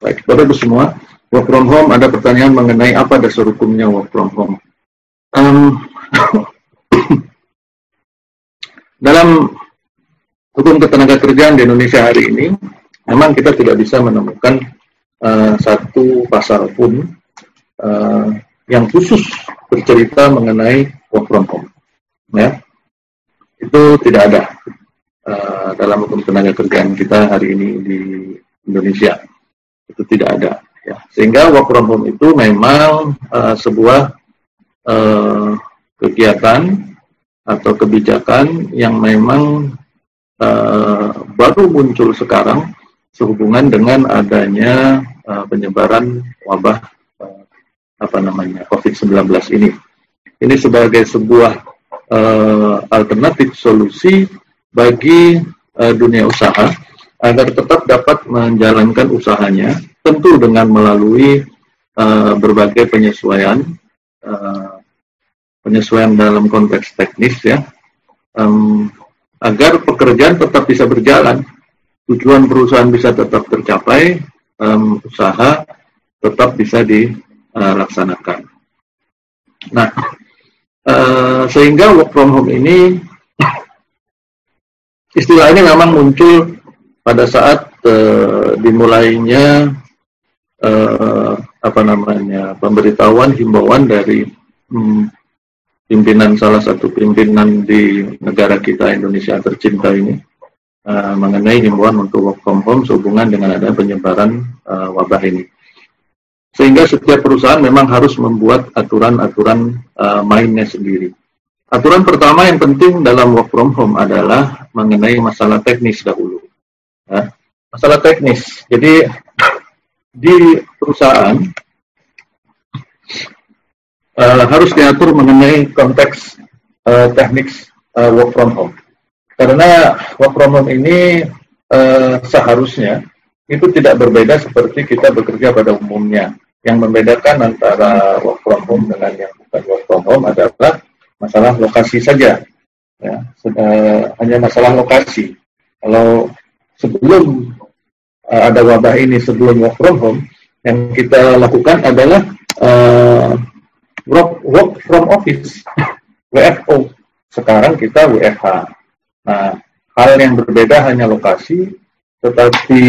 Baik, kepada Ibu semua, work from home ada pertanyaan mengenai apa dasar hukumnya work from home. Um, dalam hukum ketenaga kerjaan di Indonesia hari ini, memang kita tidak bisa menemukan uh, satu pasal pun uh, yang khusus bercerita mengenai work from home. Ya, itu tidak ada uh, dalam hukum tenaga kerjaan kita hari ini di Indonesia itu tidak ada ya sehingga work from home itu memang uh, sebuah uh, kegiatan atau kebijakan yang memang uh, baru muncul sekarang sehubungan dengan adanya uh, penyebaran wabah uh, apa namanya COVID-19 ini. Ini sebagai sebuah uh, alternatif solusi bagi uh, dunia usaha agar tetap dapat menjalankan usahanya, tentu dengan melalui uh, berbagai penyesuaian, uh, penyesuaian dalam konteks teknis ya, um, agar pekerjaan tetap bisa berjalan, tujuan perusahaan bisa tetap tercapai, um, usaha tetap bisa dilaksanakan. Nah, uh, sehingga work from home ini istilah ini memang muncul pada saat uh, dimulainya uh, apa namanya pemberitahuan himbauan dari hmm, pimpinan salah satu pimpinan di negara kita Indonesia tercinta ini uh, mengenai himbauan untuk work from home sehubungan dengan ada penyebaran uh, wabah ini. Sehingga setiap perusahaan memang harus membuat aturan-aturan uh, mainnya sendiri. Aturan pertama yang penting dalam work from home adalah mengenai masalah teknis dahulu. Masalah teknis. Jadi di perusahaan uh, harus diatur mengenai konteks uh, teknis uh, work from home. Karena work from home ini uh, seharusnya itu tidak berbeda seperti kita bekerja pada umumnya. Yang membedakan antara work from home dengan yang bukan work from home adalah masalah lokasi saja. Ya, hanya masalah lokasi. Kalau sebelum uh, ada wabah ini sebelum work from home yang kita lakukan adalah uh, work, work from office WFO sekarang kita WFH nah hal yang berbeda hanya lokasi tetapi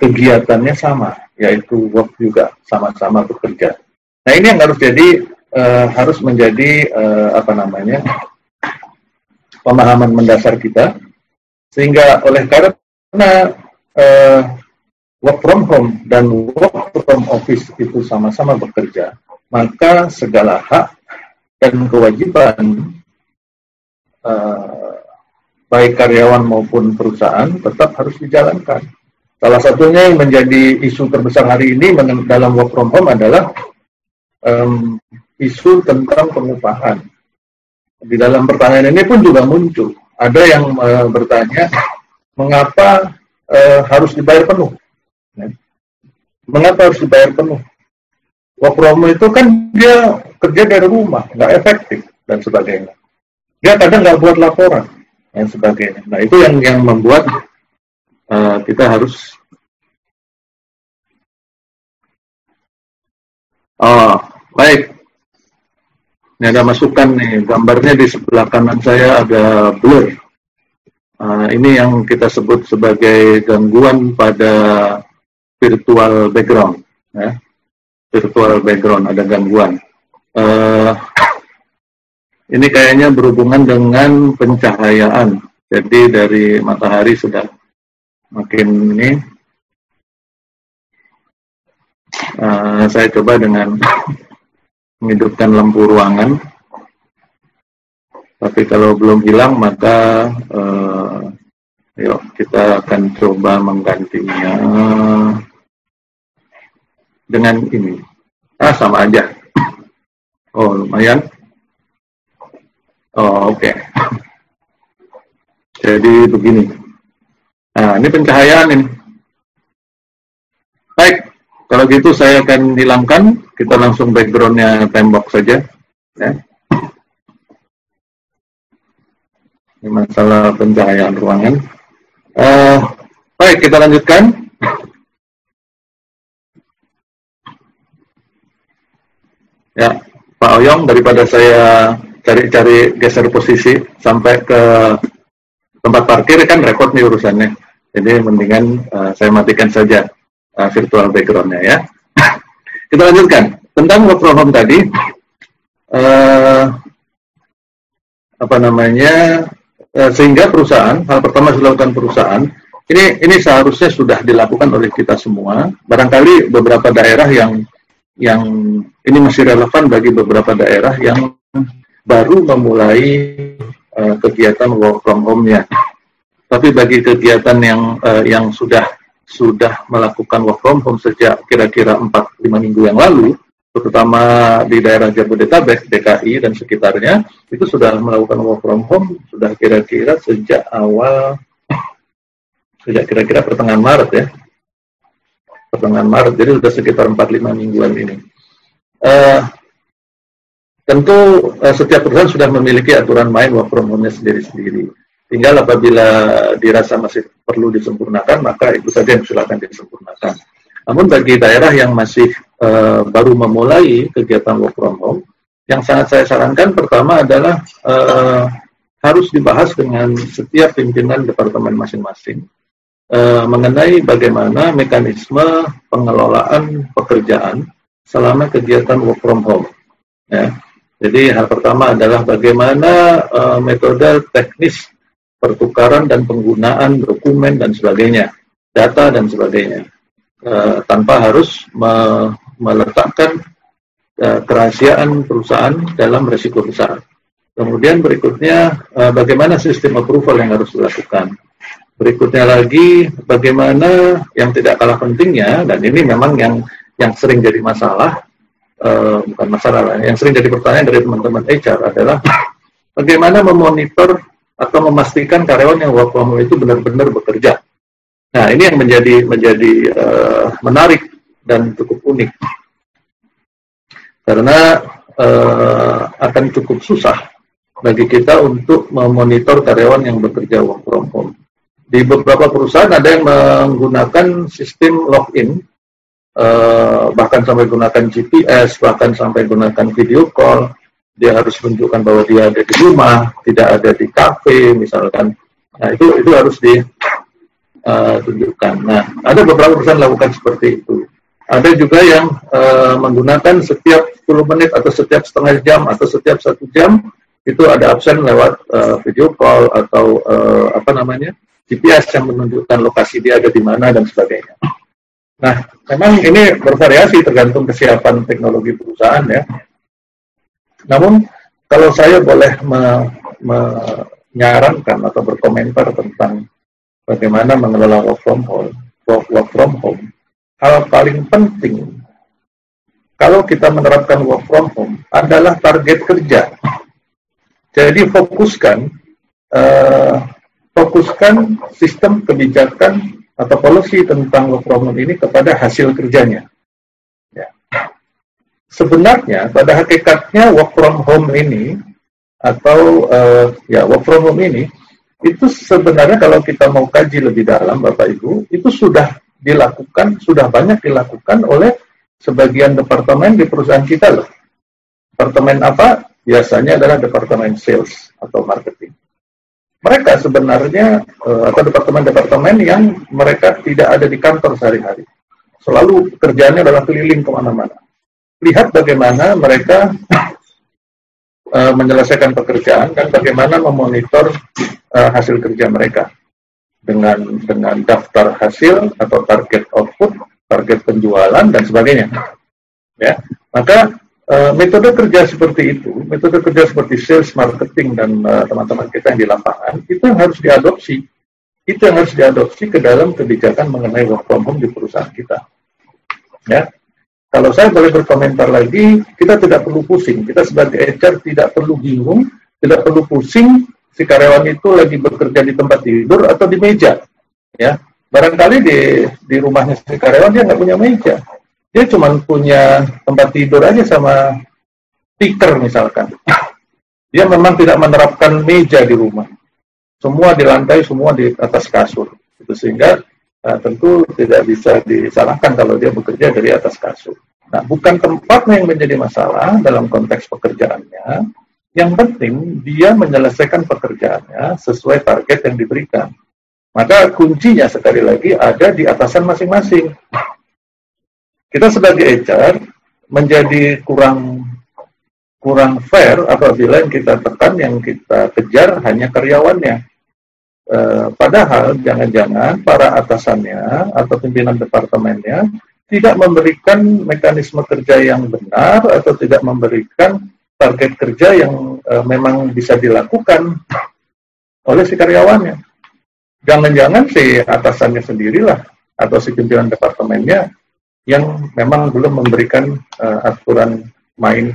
kegiatannya sama yaitu work juga sama-sama bekerja. Nah ini yang harus jadi uh, harus menjadi uh, apa namanya pemahaman mendasar kita. Sehingga oleh karena karena uh, work from home dan work from office itu sama-sama bekerja, maka segala hak dan kewajiban uh, baik karyawan maupun perusahaan tetap harus dijalankan. Salah satunya yang menjadi isu terbesar hari ini dalam work from home adalah um, isu tentang pengupahan. Di dalam pertanyaan ini pun juga muncul. Ada yang uh, bertanya, mengapa uh, harus dibayar penuh? Ya. Mengapa harus dibayar penuh? Work from home itu kan dia kerja dari rumah, nggak efektif dan sebagainya. Dia kadang nggak buat laporan dan sebagainya. Nah itu yang yang membuat uh, kita harus Oh, baik. Ini ada masukan nih, gambarnya di sebelah kanan saya ada blur. Uh, ini yang kita sebut sebagai gangguan pada virtual background. Ya. Virtual background ada gangguan. Uh, ini kayaknya berhubungan dengan pencahayaan. Jadi dari matahari sudah makin ini. Uh, saya coba dengan menghidupkan lampu ruangan. Tapi kalau belum hilang maka uh, yuk kita akan coba menggantinya dengan ini. Ah sama aja. Oh lumayan. Oh oke. Okay. Jadi begini. Nah ini pencahayaan ini. Baik, kalau gitu saya akan hilangkan. Kita langsung backgroundnya tembok saja. Ya. Ini masalah pencahayaan ruangan. Uh, baik, kita lanjutkan. ya, Pak Oyong, daripada saya cari-cari geser posisi sampai ke tempat parkir kan record nih urusannya. Jadi mendingan uh, saya matikan saja uh, virtual backgroundnya ya. kita lanjutkan tentang work from home tadi. Uh, apa namanya uh, sehingga perusahaan hal pertama dilakukan perusahaan ini ini seharusnya sudah dilakukan oleh kita semua. Barangkali beberapa daerah yang yang ini masih relevan bagi beberapa daerah yang baru memulai uh, kegiatan work from home-nya. Tapi bagi kegiatan yang uh, yang sudah sudah melakukan work from home sejak kira-kira 4-5 minggu yang lalu, terutama di daerah Jabodetabek, DKI dan sekitarnya, itu sudah melakukan work from home sudah kira-kira sejak awal sejak kira-kira pertengahan Maret ya pertengahan Maret, jadi sudah sekitar 4-5 mingguan ini. Uh, tentu uh, setiap perusahaan sudah memiliki aturan main work from home-nya sendiri-sendiri. Tinggal apabila dirasa masih perlu disempurnakan, maka itu saja yang silakan disempurnakan. Namun bagi daerah yang masih uh, baru memulai kegiatan work from home, yang sangat saya sarankan pertama adalah uh, harus dibahas dengan setiap pimpinan departemen masing-masing uh, mengenai bagaimana mekanisme pengelolaan pekerjaan selama kegiatan work from home. Ya. Jadi hal pertama adalah bagaimana uh, metode teknis pertukaran dan penggunaan dokumen dan sebagainya, data dan sebagainya, uh, tanpa harus meletakkan uh, kerahasiaan perusahaan dalam resiko besar. Kemudian berikutnya uh, bagaimana sistem approval yang harus dilakukan Berikutnya lagi bagaimana yang tidak kalah pentingnya dan ini memang yang yang sering jadi masalah uh, bukan masalah yang sering jadi pertanyaan dari teman-teman HR adalah bagaimana memonitor atau memastikan karyawan yang work from home itu benar-benar bekerja. Nah ini yang menjadi menjadi menarik dan cukup unik karena uh, akan cukup susah bagi kita untuk memonitor karyawan yang bekerja work from home di beberapa perusahaan ada yang menggunakan sistem login, uh, bahkan sampai gunakan GPS, bahkan sampai gunakan video call. Dia harus menunjukkan bahwa dia ada di rumah, tidak ada di kafe, misalkan. Nah itu itu harus ditunjukkan. Eh, nah ada beberapa perusahaan lakukan seperti itu. Ada juga yang uh, menggunakan setiap 10 menit atau setiap setengah jam atau setiap satu jam itu ada absen lewat uh, video call atau uh, apa namanya GPS yang menunjukkan lokasi dia ada di mana dan sebagainya. Nah, memang ini bervariasi tergantung kesiapan teknologi perusahaan ya. Namun kalau saya boleh menyarankan atau berkomentar tentang bagaimana mengelola work from home, work from home, hal paling penting kalau kita menerapkan work from home adalah target kerja. Jadi fokuskan uh, fokuskan sistem kebijakan atau policy tentang work from home ini kepada hasil kerjanya. Ya. Sebenarnya pada hakikatnya work from home ini atau uh, ya work from home ini itu sebenarnya kalau kita mau kaji lebih dalam Bapak Ibu itu sudah dilakukan sudah banyak dilakukan oleh sebagian departemen di perusahaan kita loh. Departemen apa? Biasanya adalah departemen sales atau marketing mereka sebenarnya uh, atau departemen-departemen yang mereka tidak ada di kantor sehari-hari. Selalu kerjanya adalah keliling ke mana-mana. Lihat bagaimana mereka uh, menyelesaikan pekerjaan dan bagaimana memonitor uh, hasil kerja mereka dengan dengan daftar hasil atau target output, target penjualan dan sebagainya. Ya, maka Uh, metode kerja seperti itu, metode kerja seperti sales, marketing, dan eh, teman-teman kita yang di lapangan, itu harus diadopsi. Itu yang harus diadopsi ke dalam kebijakan mengenai work from home di perusahaan kita. Ya, kalau saya boleh berkomentar lagi, kita tidak perlu pusing. Kita sebagai HR tidak perlu bingung, tidak perlu pusing si karyawan itu lagi bekerja di tempat tidur atau di meja. Ya, barangkali di di rumahnya si karyawan dia nggak punya meja dia cuma punya tempat tidur aja sama speaker misalkan. Dia memang tidak menerapkan meja di rumah. Semua di lantai, semua di atas kasur. Itu sehingga uh, tentu tidak bisa disalahkan kalau dia bekerja dari atas kasur. Nah, bukan tempatnya yang menjadi masalah dalam konteks pekerjaannya. Yang penting dia menyelesaikan pekerjaannya sesuai target yang diberikan. Maka kuncinya sekali lagi ada di atasan masing-masing. Kita sebagai HR menjadi kurang kurang fair apabila yang kita tekan, yang kita kejar hanya karyawannya. E, padahal jangan-jangan para atasannya atau pimpinan departemennya tidak memberikan mekanisme kerja yang benar atau tidak memberikan target kerja yang e, memang bisa dilakukan oleh si karyawannya. Jangan-jangan si atasannya sendirilah atau si pimpinan departemennya yang memang belum memberikan uh, aturan main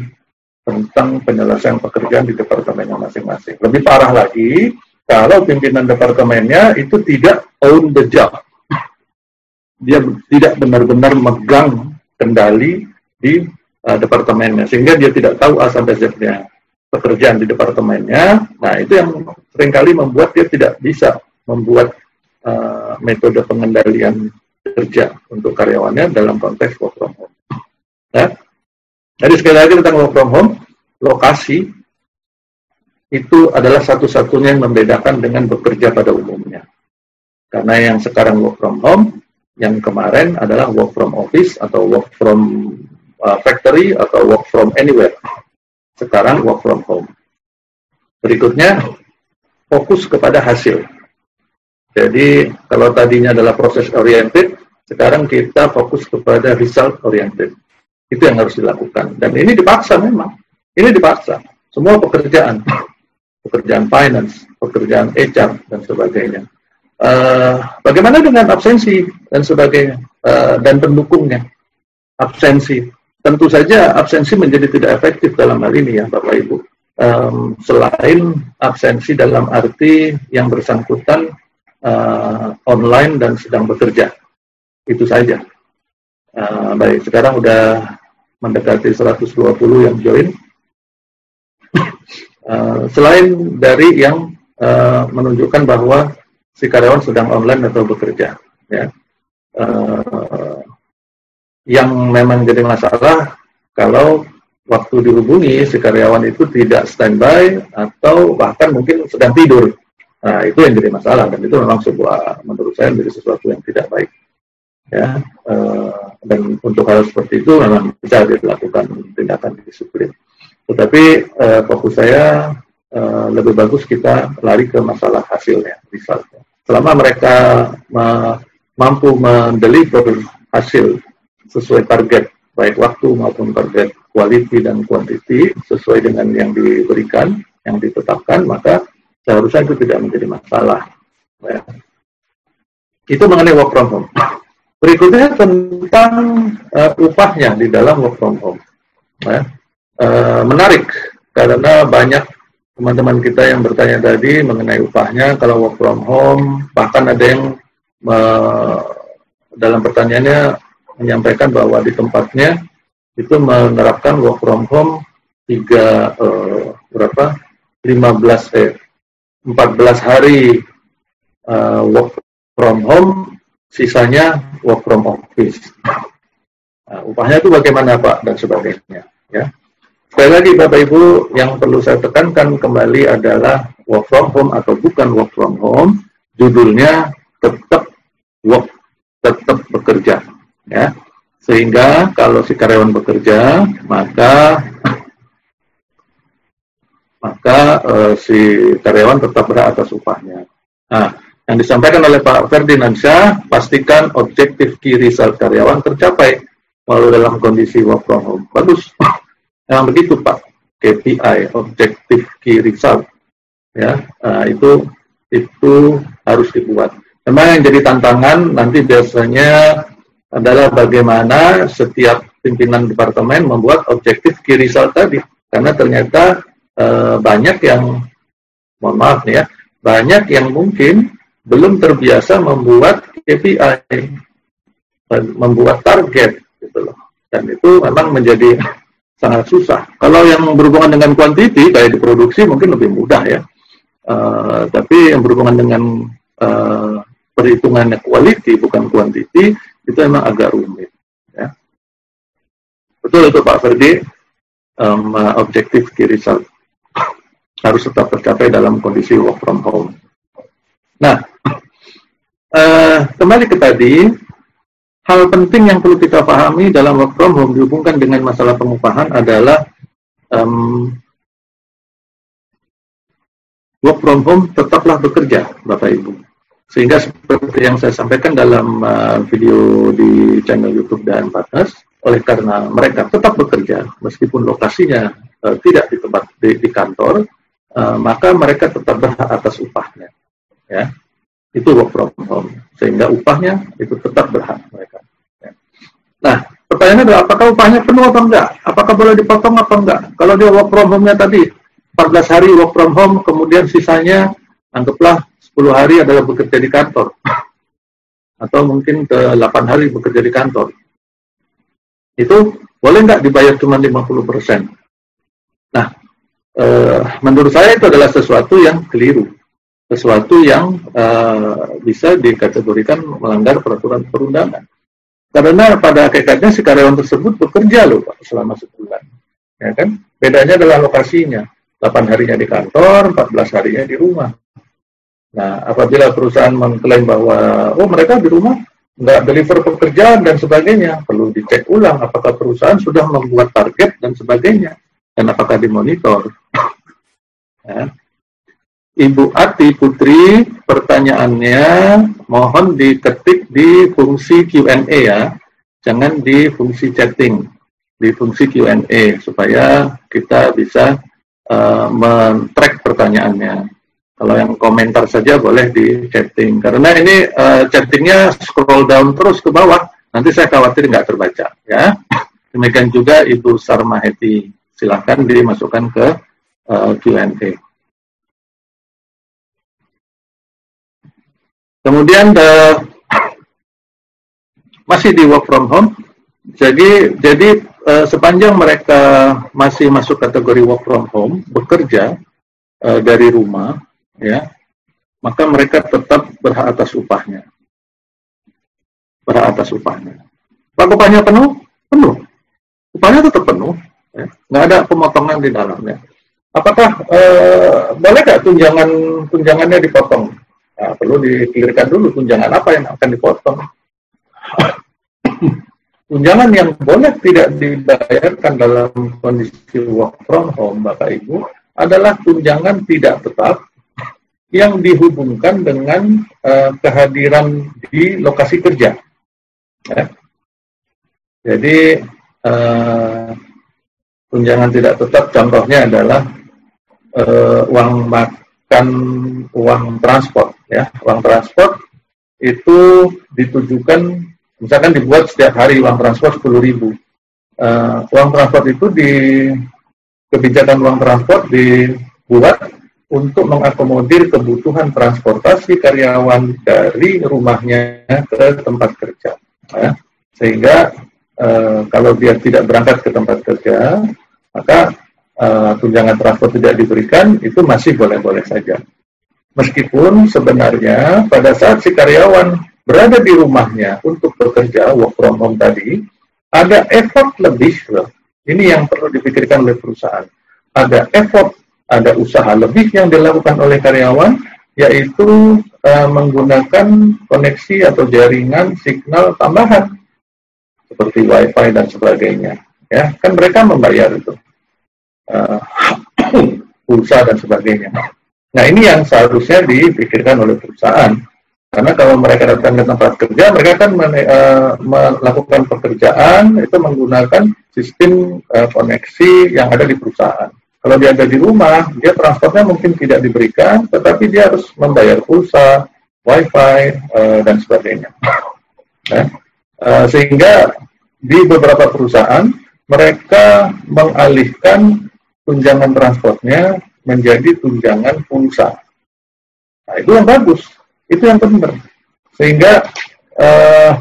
tentang penyelesaian pekerjaan di departemennya masing-masing. Lebih parah lagi, kalau pimpinan departemennya itu tidak own the job dia tidak benar-benar megang kendali di uh, departemennya sehingga dia tidak tahu A sampai Z-nya pekerjaan di departemennya. Nah, itu yang sering kali membuat dia tidak bisa membuat uh, metode pengendalian kerja untuk karyawannya dalam konteks work from home. Ya. Jadi sekali lagi tentang work from home, lokasi itu adalah satu-satunya yang membedakan dengan bekerja pada umumnya. Karena yang sekarang work from home yang kemarin adalah work from office atau work from uh, factory atau work from anywhere. Sekarang work from home. Berikutnya, fokus kepada hasil. Jadi, kalau tadinya adalah proses oriented, sekarang kita fokus kepada result oriented. Itu yang harus dilakukan. Dan ini dipaksa memang. Ini dipaksa. Semua pekerjaan. Pekerjaan finance, pekerjaan HR, dan sebagainya Uh, bagaimana dengan absensi dan sebagainya uh, dan pendukungnya? Absensi, tentu saja absensi menjadi tidak efektif dalam hal ini ya Bapak Ibu. Um, selain absensi dalam arti yang bersangkutan uh, online dan sedang bekerja, itu saja. Uh, baik, sekarang udah mendekati 120 yang join. Uh, selain dari yang uh, menunjukkan bahwa si karyawan sedang online atau bekerja. Ya. Uh, yang memang jadi masalah kalau waktu dihubungi si karyawan itu tidak standby atau bahkan mungkin sedang tidur. Nah, itu yang jadi masalah dan itu memang sebuah menurut saya menjadi sesuatu yang tidak baik. Ya, uh, dan untuk hal seperti itu memang bisa dilakukan tindakan disiplin. Tetapi uh, fokus saya uh, lebih bagus kita lari ke masalah hasilnya, resultnya selama mereka mampu mendeliver hasil sesuai target baik waktu maupun target quality dan quantity sesuai dengan yang diberikan, yang ditetapkan, maka seharusnya itu tidak menjadi masalah. Ya. Itu mengenai work from home. Berikutnya tentang uh, upahnya di dalam work from home. Ya. Uh, menarik karena banyak teman-teman kita yang bertanya tadi mengenai upahnya kalau work from home bahkan ada yang uh, dalam pertanyaannya menyampaikan bahwa di tempatnya itu menerapkan work from home tiga uh, berapa? 15 eh 14 hari uh, work from home sisanya work from office. Nah, upahnya itu bagaimana Pak dan sebagainya ya. Sekali lagi Bapak Ibu, yang perlu saya tekankan kembali adalah work from home atau bukan work from home, judulnya tetap work, tetap bekerja. Ya. Sehingga kalau si karyawan bekerja, maka maka uh, si karyawan tetap berhak atas upahnya. Nah, yang disampaikan oleh Pak Ferdinand pastikan objektif key result karyawan tercapai walau dalam kondisi work from home. Bagus. Nah, begitu Pak, KPI, Objective Key Result. Ya, nah, itu itu harus dibuat. Memang yang jadi tantangan nanti biasanya adalah bagaimana setiap pimpinan departemen membuat objektif key result tadi. Karena ternyata e, banyak yang, mohon maaf nih ya, banyak yang mungkin belum terbiasa membuat KPI, membuat target gitu loh. Dan itu memang menjadi sangat susah. Kalau yang berhubungan dengan kuantiti kayak diproduksi mungkin lebih mudah ya. Uh, tapi yang berhubungan dengan uh, perhitungannya quality bukan kuantiti itu memang agak rumit. Ya. betul itu Pak Ferdi um, objektif key result harus tetap tercapai dalam kondisi work from home. Nah, uh, kembali ke tadi, hal penting yang perlu kita pahami dalam work from home dihubungkan dengan masalah pengupahan adalah um, work from home tetaplah bekerja, Bapak Ibu. Sehingga seperti yang saya sampaikan dalam uh, video di channel YouTube dan Partners, oleh karena mereka tetap bekerja meskipun lokasinya uh, tidak di tempat di, di kantor, uh, maka mereka tetap berhak atas upahnya. Ya, itu work from home. Sehingga upahnya itu tetap berhak mereka. Ya. Nah, pertanyaannya adalah apakah upahnya penuh atau enggak? Apakah boleh dipotong atau enggak? Kalau dia work from home-nya tadi 14 hari work from home, kemudian sisanya anggaplah 10 hari adalah bekerja di kantor. Atau mungkin ke 8 hari bekerja di kantor. Itu boleh nggak dibayar cuma 50%? Nah, e, menurut saya itu adalah sesuatu yang keliru. Sesuatu yang e, bisa dikategorikan melanggar peraturan perundangan. Karena pada hakikatnya si karyawan tersebut bekerja loh Pak selama sebulan. Ya kan? Bedanya adalah lokasinya. 8 harinya di kantor, 14 harinya di rumah. Nah, apabila perusahaan mengklaim bahwa, oh mereka di rumah nggak deliver pekerjaan dan sebagainya, perlu dicek ulang apakah perusahaan sudah membuat target dan sebagainya, dan apakah dimonitor. ya. Ibu Ati Putri, pertanyaannya mohon diketik di fungsi Q&A ya, jangan di fungsi chatting, di fungsi Q&A supaya kita bisa uh, men-track pertanyaannya. Kalau yang komentar saja boleh di chatting. Karena ini uh, chattingnya scroll down terus ke bawah, nanti saya khawatir nggak terbaca. Ya, demikian juga Ibu Sarmaheti. Silahkan dimasukkan ke uh, Q&A. Kemudian uh, masih di work from home. Jadi jadi uh, sepanjang mereka masih masuk kategori work from home, bekerja uh, dari rumah, ya, maka mereka tetap berhak atas upahnya. Berhak atas upahnya. Pak upahnya penuh? Penuh. Upahnya tetap penuh. Ya. Nggak ada pemotongan di dalamnya. Apakah uh, boleh nggak tunjangan tunjangannya dipotong? Nah, perlu dikelirkan dulu tunjangan apa yang akan dipotong. tunjangan yang boleh tidak dibayarkan dalam kondisi work from home, Bapak Ibu, adalah tunjangan tidak tetap yang dihubungkan dengan uh, kehadiran di lokasi kerja. Ya. Jadi uh, tunjangan tidak tetap contohnya adalah uh, uang makan, uang transport. Ya, uang transport itu ditujukan Misalkan dibuat setiap hari uang transport 10 ribu. Uh, uang transport itu di kebijakan uang transport dibuat untuk mengakomodir kebutuhan transportasi karyawan dari rumahnya ke tempat kerja. Ya. Sehingga uh, kalau dia tidak berangkat ke tempat kerja, maka uh, tunjangan transport tidak diberikan, itu masih boleh-boleh saja. Meskipun sebenarnya pada saat si karyawan berada di rumahnya untuk bekerja work from home tadi, ada effort lebih. Ini yang perlu dipikirkan oleh perusahaan. Ada effort, ada usaha lebih yang dilakukan oleh karyawan, yaitu uh, menggunakan koneksi atau jaringan signal tambahan seperti wifi dan sebagainya. Ya, kan mereka membayar itu uh, pulsa dan sebagainya. Nah ini yang seharusnya dipikirkan oleh perusahaan karena kalau mereka datang ke tempat kerja, mereka kan men, uh, melakukan pekerjaan itu menggunakan sistem uh, koneksi yang ada di perusahaan. Kalau dia ada di rumah, dia transportnya mungkin tidak diberikan, tetapi dia harus membayar pulsa, wifi, uh, dan sebagainya. Ya. Uh, sehingga di beberapa perusahaan, mereka mengalihkan tunjangan transportnya menjadi tunjangan pulsa. Nah, itu yang bagus itu yang benar. Sehingga uh,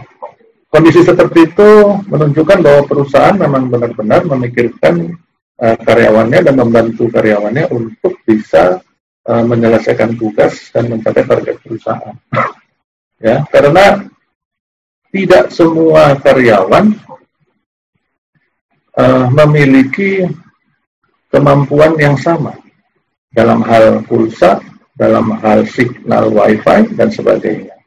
kondisi seperti itu menunjukkan bahwa perusahaan memang benar-benar memikirkan uh, karyawannya dan membantu karyawannya untuk bisa uh, menyelesaikan tugas dan mencapai target perusahaan. ya, karena tidak semua karyawan uh, memiliki kemampuan yang sama dalam hal pulsa, dalam hal signal WiFi dan sebagainya.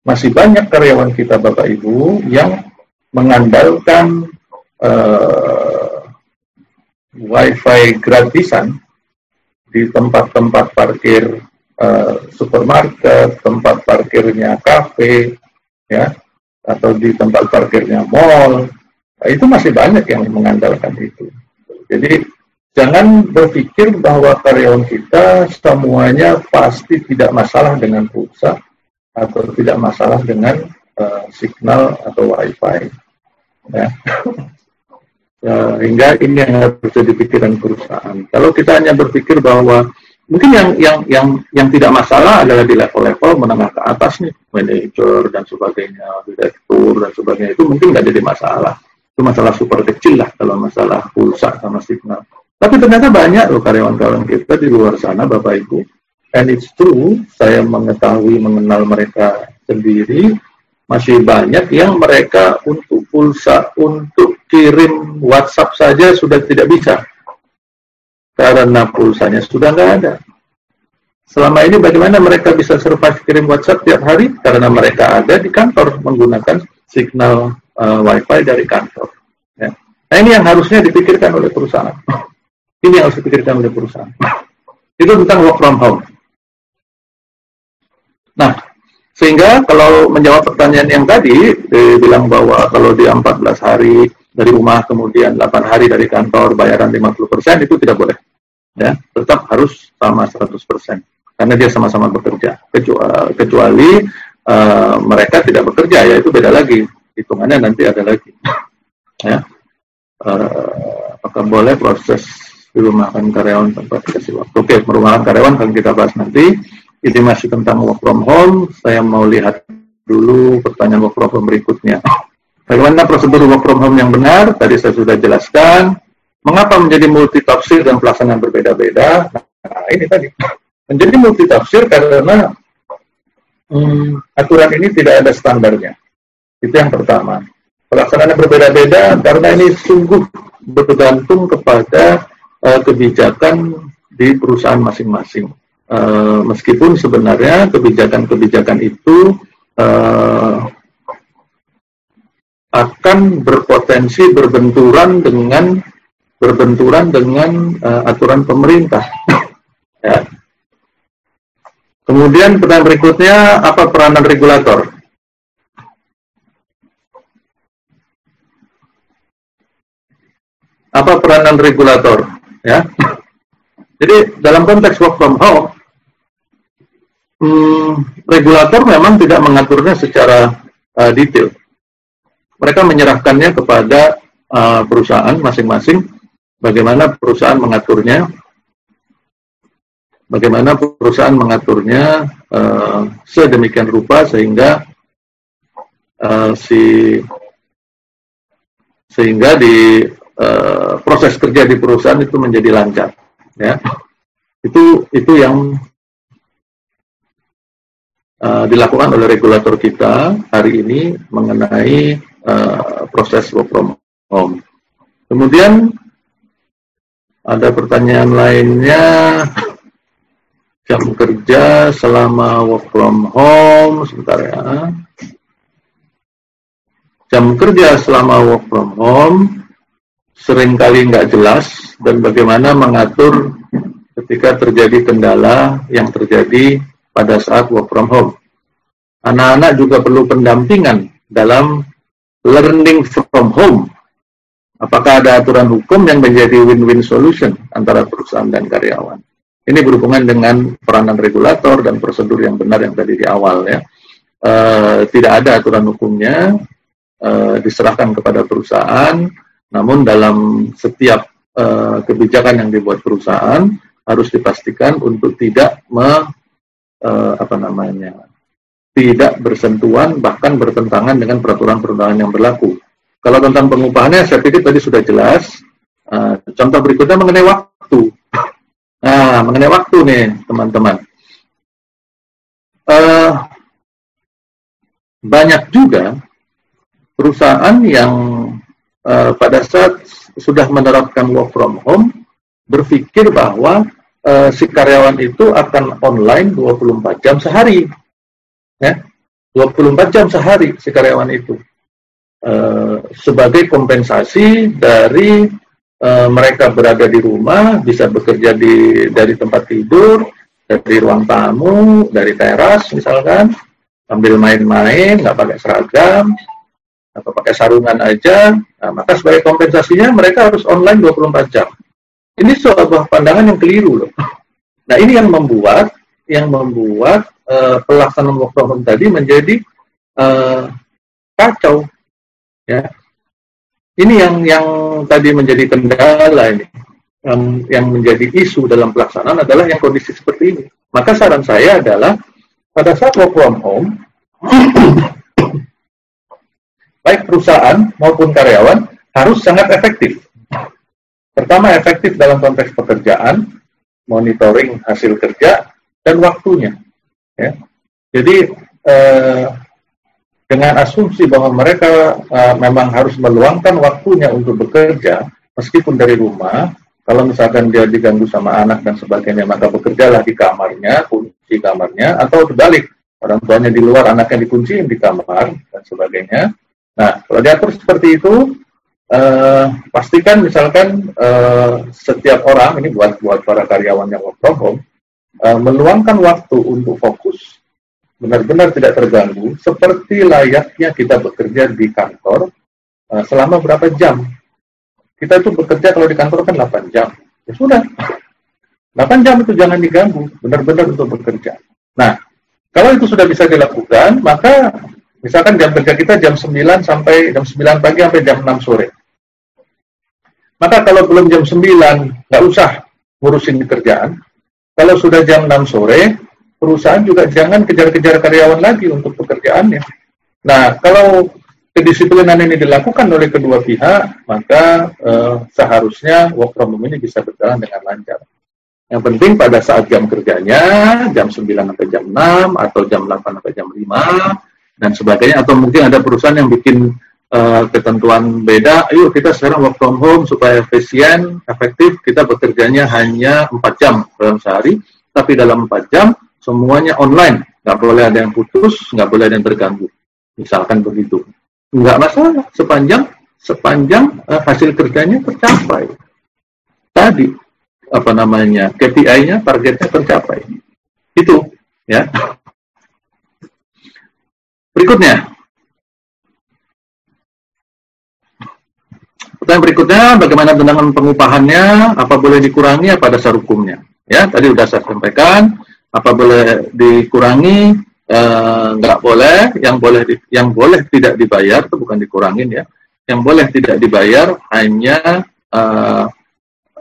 Masih banyak karyawan kita Bapak Ibu yang mengandalkan uh, WiFi gratisan di tempat-tempat parkir uh, supermarket, tempat parkirnya kafe, ya, atau di tempat parkirnya mall, nah, itu masih banyak yang mengandalkan itu. Jadi jangan berpikir bahwa karyawan kita semuanya pasti tidak masalah dengan pulsa atau tidak masalah dengan uh, signal atau wifi. Ya. Ya, hingga ini yang harus jadi pikiran perusahaan. Kalau kita hanya berpikir bahwa mungkin yang yang yang yang tidak masalah adalah di level-level menengah ke atas nih, manajer dan sebagainya, direktur dan sebagainya itu mungkin nggak jadi masalah. Itu masalah super kecil lah kalau masalah pulsa sama signal. Tapi ternyata banyak loh karyawan-karyawan kita di luar sana, Bapak Ibu. And it's true, saya mengetahui, mengenal mereka sendiri, masih banyak yang mereka untuk pulsa, untuk kirim WhatsApp saja sudah tidak bisa. Karena pulsanya sudah nggak ada. Selama ini bagaimana mereka bisa survive kirim WhatsApp tiap hari? Karena mereka ada di kantor menggunakan signal uh, WiFi dari kantor. Ya. Nah ini yang harusnya dipikirkan oleh perusahaan. ini yang harus dipikirkan oleh perusahaan. Itu tentang work from home. Nah, sehingga kalau menjawab pertanyaan yang tadi, dibilang bahwa kalau dia 14 hari dari rumah kemudian 8 hari dari kantor bayaran 50% itu tidak boleh. Ya, tetap harus sama 100% karena dia sama-sama bekerja. Kecuali, kecuali uh, mereka tidak bekerja ya itu beda lagi. Hitungannya nanti ada lagi. ya. Uh, apakah boleh proses dirumahkan karyawan tanpa dikasih waktu? Oke, merumahkan karyawan akan kita bahas nanti. Ini masih tentang work from home. Saya mau lihat dulu pertanyaan work from home berikutnya. Bagaimana prosedur work from home yang benar? Tadi saya sudah jelaskan. Mengapa menjadi multi tafsir dan pelaksanaan berbeda-beda? Nah, ini tadi. Menjadi multi tafsir karena hmm, aturan ini tidak ada standarnya. Itu yang pertama. Pelaksanaan berbeda-beda karena ini sungguh bergantung kepada uh, kebijakan di perusahaan masing-masing. Uh, meskipun sebenarnya kebijakan-kebijakan itu uh, akan berpotensi berbenturan dengan berbenturan dengan uh, aturan pemerintah. ya. Kemudian pertanyaan berikutnya, apa peranan regulator? Apa peranan regulator? Ya. Jadi dalam konteks work from home, hmm, regulator memang tidak mengaturnya secara uh, detail. Mereka menyerahkannya kepada uh, perusahaan masing-masing bagaimana perusahaan mengaturnya bagaimana perusahaan mengaturnya uh, sedemikian rupa sehingga uh, si sehingga di uh, proses kerja di perusahaan itu menjadi lancar ya. Itu itu yang uh, dilakukan oleh regulator kita hari ini mengenai uh, proses work from home. Kemudian ada pertanyaan lainnya jam kerja selama work from home sebentar ya jam kerja selama work from home sering kali nggak jelas dan bagaimana mengatur ketika terjadi kendala yang terjadi pada saat work from home. Anak-anak juga perlu pendampingan dalam learning from home. Apakah ada aturan hukum yang menjadi win-win solution antara perusahaan dan karyawan? Ini berhubungan dengan peranan regulator dan prosedur yang benar yang tadi di awal ya. E, tidak ada aturan hukumnya, e, diserahkan kepada perusahaan, namun dalam setiap e, kebijakan yang dibuat perusahaan harus dipastikan untuk tidak me, e, apa namanya tidak bersentuhan bahkan bertentangan dengan peraturan perundangan yang berlaku. Kalau tentang pengupahannya saya pikir tadi sudah jelas. Uh, contoh berikutnya mengenai waktu. Nah, mengenai waktu nih teman-teman. Uh, banyak juga perusahaan yang uh, pada saat sudah menerapkan work from home berpikir bahwa uh, si karyawan itu akan online 24 jam sehari. Ya. 24 jam sehari si karyawan itu. Uh, sebagai kompensasi dari uh, mereka berada di rumah, bisa bekerja di dari tempat tidur, dari ruang tamu, dari teras misalkan, sambil main-main, nggak pakai seragam, atau pakai sarungan aja, nah, maka sebagai kompensasinya mereka harus online 24 jam. Ini sebuah pandangan yang keliru loh. Nah ini yang membuat yang membuat uh, pelaksanaan work from home tadi menjadi uh, kacau. Ya, ini yang yang tadi menjadi kendala ini, yang yang menjadi isu dalam pelaksanaan adalah yang kondisi seperti ini. Maka saran saya adalah pada saat work from home baik perusahaan maupun karyawan harus sangat efektif. Pertama, efektif dalam konteks pekerjaan, monitoring hasil kerja, dan waktunya. Ya. Jadi, eh, dengan asumsi bahwa mereka eh, memang harus meluangkan waktunya untuk bekerja, meskipun dari rumah, kalau misalkan dia diganggu sama anak dan sebagainya, maka bekerjalah di kamarnya, kunci kamarnya, atau terbalik, orang tuanya di luar, anaknya dikunci di kamar, dan sebagainya, Nah, kalau diatur seperti itu, uh, pastikan misalkan uh, setiap orang ini buat buat para karyawan yang work from home uh, meluangkan waktu untuk fokus, benar-benar tidak terganggu, seperti layaknya kita bekerja di kantor uh, selama berapa jam. Kita itu bekerja kalau di kantor kan 8 jam. Ya sudah, 8 jam itu jangan diganggu, benar-benar untuk bekerja. Nah, kalau itu sudah bisa dilakukan, maka Misalkan jam kerja kita jam 9 sampai jam 9 pagi sampai jam 6 sore. Maka kalau belum jam 9, nggak usah ngurusin kerjaan. Kalau sudah jam 6 sore, perusahaan juga jangan kejar-kejar karyawan lagi untuk pekerjaannya. Nah, kalau kedisiplinan ini dilakukan oleh kedua pihak, maka eh, seharusnya work from home ini bisa berjalan dengan lancar. Yang penting pada saat jam kerjanya, jam 9 sampai jam 6, atau jam 8 sampai jam 5, dan sebagainya atau mungkin ada perusahaan yang bikin uh, ketentuan beda. Ayo kita sekarang work from home supaya efisien efektif. Kita bekerjanya hanya 4 jam dalam sehari. Tapi dalam 4 jam semuanya online. Nggak boleh ada yang putus nggak boleh ada yang terganggu. Misalkan begitu. Nggak masalah. Sepanjang sepanjang uh, hasil kerjanya tercapai. Tadi apa namanya KPI-nya targetnya tercapai. Itu ya. Berikutnya. Pertanyaan berikutnya, bagaimana dengan pengupahannya? Apa boleh dikurangi? Apa dasar hukumnya? Ya, tadi sudah saya sampaikan. Apa boleh dikurangi? Eh, nggak boleh. Yang boleh di, yang boleh tidak dibayar itu bukan dikurangin ya. Yang boleh tidak dibayar hanya eh,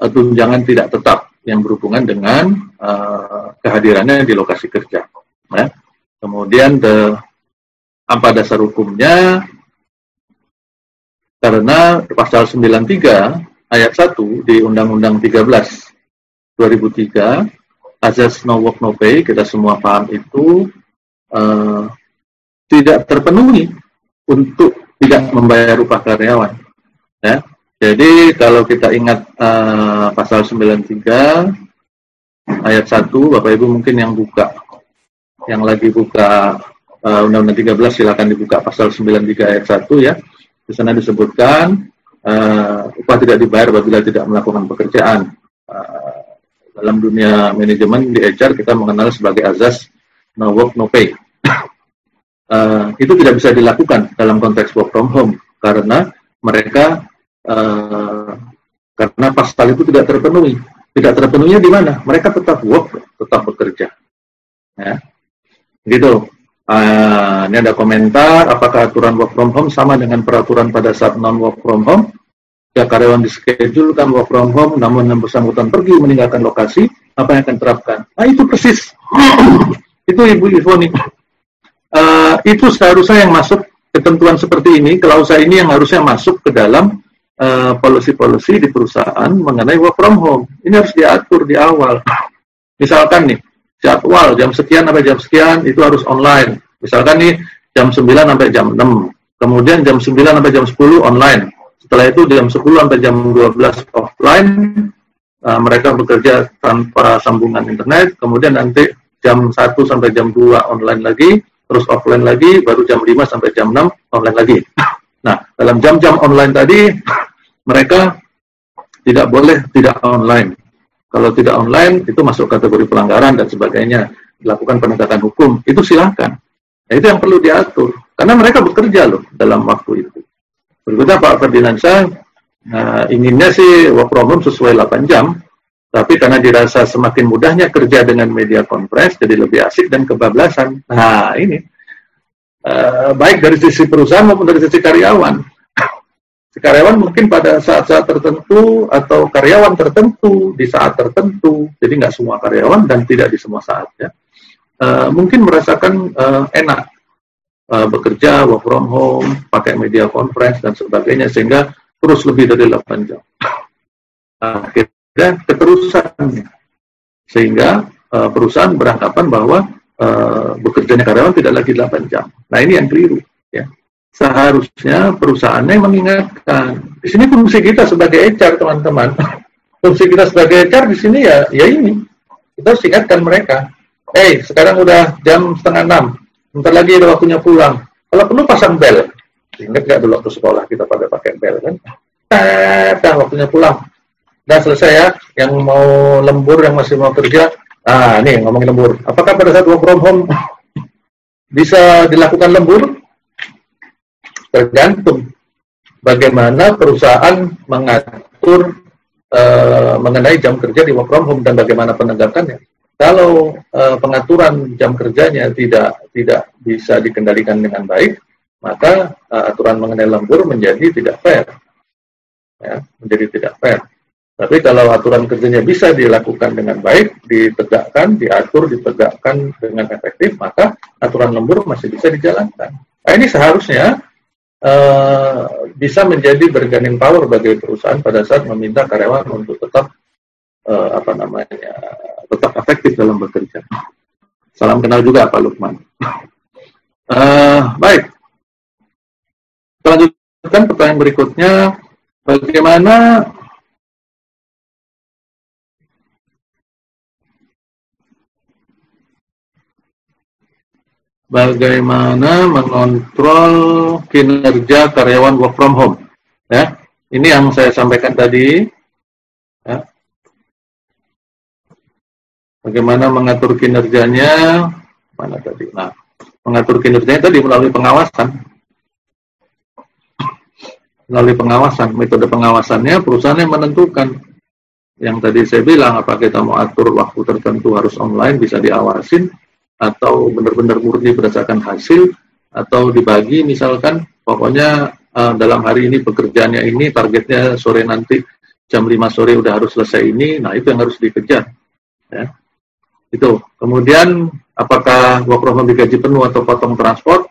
tunjangan tidak tetap yang berhubungan dengan eh, kehadirannya di lokasi kerja. Ya. Kemudian the apa dasar hukumnya? Karena pasal 93 ayat 1 di Undang-Undang 13 2003 azas no work no pay kita semua paham itu uh, tidak terpenuhi untuk tidak membayar upah karyawan. Ya. Jadi kalau kita ingat uh, pasal 93 ayat 1 Bapak Ibu mungkin yang buka yang lagi buka uh, Undang-Undang 13 silakan dibuka pasal 93 ayat 1 ya. Di sana disebutkan uh, upah tidak dibayar apabila tidak melakukan pekerjaan. Uh, dalam dunia manajemen di HR kita mengenal sebagai azas no work no pay. uh, itu tidak bisa dilakukan dalam konteks work from home karena mereka uh, karena pasal itu tidak terpenuhi. Tidak terpenuhinya di mana? Mereka tetap work, tetap bekerja. Ya. Gitu. Uh, ini ada komentar, apakah aturan work from home sama dengan peraturan pada saat non work from home? Ya karyawan di schedule kan work from home, namun yang bersangkutan pergi meninggalkan lokasi, apa yang akan terapkan? Nah itu persis, itu Ibu Ivoni. Uh, itu seharusnya yang masuk ketentuan seperti ini, klausa ini yang harusnya masuk ke dalam uh, policy-policy di perusahaan mengenai work from home. Ini harus diatur di awal. Misalkan nih, jadwal jam sekian sampai jam sekian itu harus online. Misalkan nih jam 9 sampai jam 6. Kemudian jam 9 sampai jam 10 online. Setelah itu jam 10 sampai jam 12 offline, uh, mereka bekerja tanpa sambungan internet, kemudian nanti jam 1 sampai jam 2 online lagi, terus offline lagi, baru jam 5 sampai jam 6 online lagi. Nah, dalam jam-jam online tadi, mereka tidak boleh tidak online. Kalau tidak online, itu masuk kategori pelanggaran dan sebagainya. Dilakukan penegakan hukum, itu silakan. Nah, itu yang perlu diatur. Karena mereka bekerja loh dalam waktu itu. Berikutnya Pak Ferdinansyah, nah, inginnya sih work from home sesuai 8 jam, tapi karena dirasa semakin mudahnya kerja dengan media conference, jadi lebih asik dan kebablasan. Nah, ini. Uh, baik dari sisi perusahaan maupun dari sisi karyawan. Si karyawan mungkin pada saat-saat tertentu atau karyawan tertentu di saat tertentu, jadi nggak semua karyawan dan tidak di semua saat ya, uh, mungkin merasakan uh, enak uh, bekerja work from home, pakai media conference dan sebagainya sehingga terus lebih dari 8 jam. Akhirnya keterusannya. Sehingga uh, perusahaan beranggapan bahwa uh, bekerjanya karyawan tidak lagi 8 jam. Nah ini yang keliru. Ya. Seharusnya perusahaannya mengingatkan. Di sini fungsi kita sebagai HR teman-teman. fungsi kita sebagai HR di sini ya, ya ini. Kita harus ingatkan mereka. Hey, sekarang udah jam setengah enam. Bentar lagi ada waktunya pulang. Kalau perlu pasang bel. Ingat gak dulu waktu sekolah kita pada pakai bel kan? Dah waktunya pulang Udah selesai ya. Yang mau lembur, yang masih mau kerja. Ah, nih ngomongin lembur. Apakah pada saat work from home bisa dilakukan lembur? Tergantung bagaimana perusahaan mengatur uh, mengenai jam kerja di work from home dan bagaimana penegakannya. Kalau uh, pengaturan jam kerjanya tidak tidak bisa dikendalikan dengan baik, maka uh, aturan mengenai lembur menjadi tidak fair. Ya, menjadi tidak fair. Tapi kalau aturan kerjanya bisa dilakukan dengan baik, ditegakkan, diatur, ditegakkan dengan efektif, maka aturan lembur masih bisa dijalankan. Nah, ini seharusnya uh, bisa menjadi bargaining power bagi perusahaan pada saat meminta karyawan untuk tetap uh, apa namanya tetap efektif dalam bekerja. Salam kenal juga Pak Lukman. Uh, baik. Kita lanjutkan pertanyaan berikutnya. Bagaimana bagaimana mengontrol kinerja karyawan work from home. Ya, ini yang saya sampaikan tadi. Ya. Bagaimana mengatur kinerjanya? Mana tadi? Nah, mengatur kinerjanya tadi melalui pengawasan. Melalui pengawasan, metode pengawasannya perusahaan yang menentukan. Yang tadi saya bilang, apa kita mau atur waktu tertentu harus online, bisa diawasin, atau benar-benar murni berdasarkan hasil atau dibagi misalkan pokoknya uh, dalam hari ini pekerjaannya ini targetnya sore nanti jam 5 sore udah harus selesai ini nah itu yang harus dikejar ya. Itu. Kemudian apakah work from home digaji penuh atau potong transport?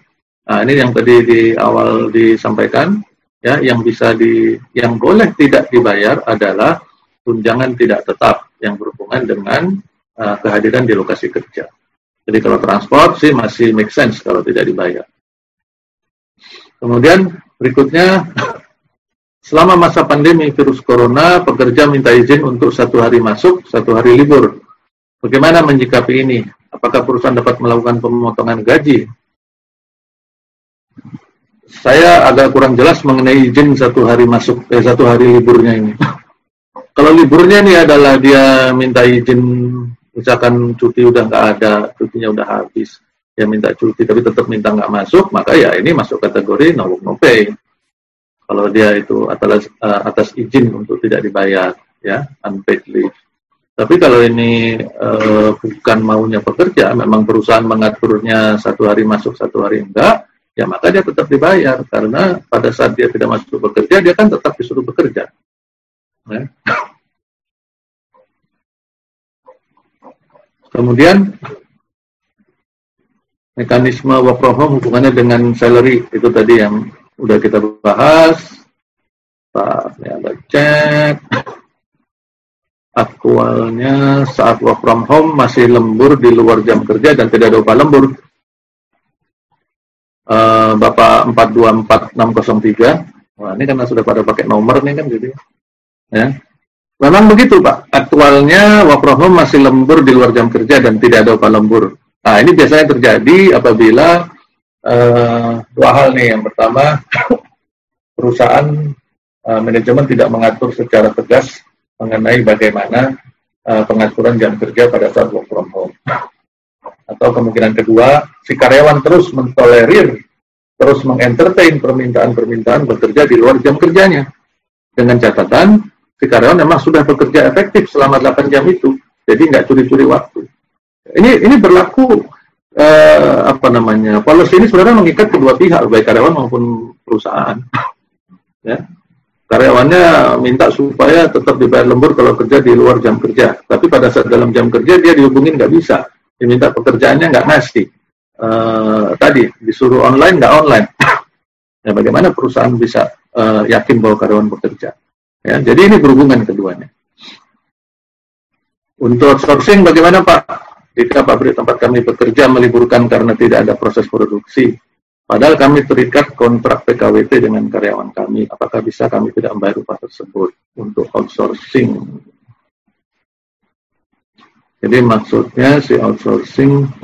Nah ini yang tadi di awal disampaikan ya. Yang bisa di yang boleh tidak dibayar adalah tunjangan tidak tetap yang berhubungan dengan uh, kehadiran di lokasi kerja jadi kalau transport sih masih make sense kalau tidak dibayar. Kemudian berikutnya, selama masa pandemi virus corona, pekerja minta izin untuk satu hari masuk, satu hari libur. Bagaimana menyikapi ini? Apakah perusahaan dapat melakukan pemotongan gaji? Saya agak kurang jelas mengenai izin satu hari masuk, eh, satu hari liburnya ini. Kalau liburnya ini adalah dia minta izin misalkan cuti udah nggak ada, cutinya udah habis, ya minta cuti tapi tetap minta nggak masuk, maka ya ini masuk kategori no work no pay. Kalau dia itu atas uh, atas izin untuk tidak dibayar, ya unpaid leave. Tapi kalau ini uh, bukan maunya pekerja, memang perusahaan mengaturnya satu hari masuk, satu hari enggak, ya maka dia tetap dibayar karena pada saat dia tidak masuk bekerja, dia kan tetap disuruh bekerja. Ya. Kemudian mekanisme work from home hubungannya dengan salary itu tadi yang udah kita bahas. Pak, ya ada cek. Aktualnya saat work from home masih lembur di luar jam kerja dan tidak ada upah lembur. Uh, Bapak 424603 Wah, ini karena sudah pada pakai nomor nih kan gitu ya. Memang begitu Pak. Aktualnya work from home masih lembur di luar jam kerja dan tidak ada upah lembur. Nah ini biasanya terjadi apabila uh, dua hal nih. Yang pertama perusahaan uh, manajemen tidak mengatur secara tegas mengenai bagaimana uh, pengaturan jam kerja pada saat work from home. Atau kemungkinan kedua, si karyawan terus mentolerir, terus mengentertain permintaan-permintaan bekerja di luar jam kerjanya. Dengan catatan, si karyawan memang sudah bekerja efektif selama 8 jam itu, jadi nggak curi-curi waktu. Ini ini berlaku eh, apa namanya policy ini sebenarnya mengikat kedua pihak baik karyawan maupun perusahaan. ya, karyawannya minta supaya tetap dibayar lembur kalau kerja di luar jam kerja, tapi pada saat dalam jam kerja dia dihubungin nggak bisa, diminta pekerjaannya nggak ngasih. Uh, tadi disuruh online nggak online. ya bagaimana perusahaan bisa uh, yakin bahwa karyawan bekerja? Ya, jadi ini berhubungan keduanya. Untuk outsourcing bagaimana Pak? Jika pabrik tempat kami bekerja meliburkan karena tidak ada proses produksi, padahal kami terikat kontrak PKWT dengan karyawan kami, apakah bisa kami tidak membayar upah tersebut untuk outsourcing? Jadi maksudnya si outsourcing,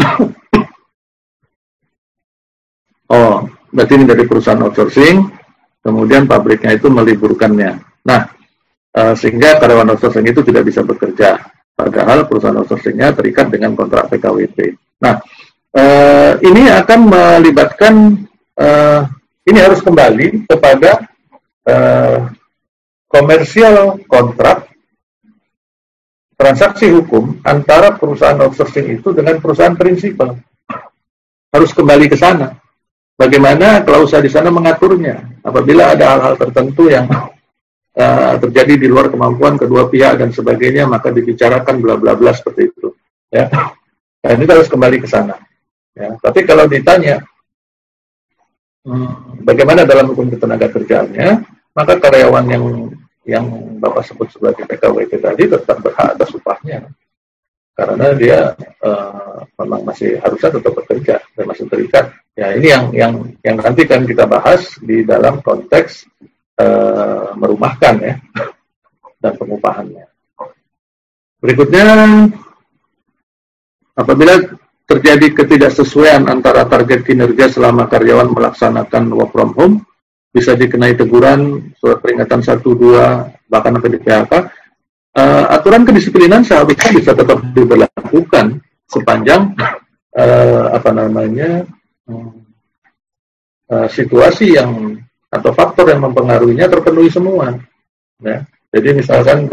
oh, berarti ini dari perusahaan outsourcing, kemudian pabriknya itu meliburkannya. Nah, uh, sehingga karyawan outsourcing itu tidak bisa bekerja. Padahal perusahaan outsourcingnya terikat dengan kontrak PKWT. Nah, uh, ini akan melibatkan, uh, ini harus kembali kepada uh, komersial kontrak transaksi hukum antara perusahaan outsourcing itu dengan perusahaan prinsipal. Harus kembali ke sana. Bagaimana klausa di sana mengaturnya? Apabila ada hal-hal tertentu yang uh, terjadi di luar kemampuan kedua pihak dan sebagainya, maka dibicarakan bla bla bla seperti itu. Ya, nah, ini harus kembali ke sana. Ya, tapi kalau ditanya hmm, bagaimana dalam hukum ketenaga kerjaannya, maka karyawan yang yang bapak sebut sebagai PKWT tadi tetap berhak atas upahnya karena dia uh, memang masih harusnya tetap bekerja dan masih terikat. Ya ini yang yang yang nanti kan kita bahas di dalam konteks uh, merumahkan ya dan pengupahannya. Berikutnya, apabila terjadi ketidaksesuaian antara target kinerja selama karyawan melaksanakan work from home, bisa dikenai teguran, surat peringatan 1, 2, bahkan sampai di PHK, uh, aturan kedisiplinan seharusnya bisa tetap diberlakukan sepanjang uh, apa namanya uh, situasi yang atau faktor yang mempengaruhinya terpenuhi semua. Ya. Jadi misalkan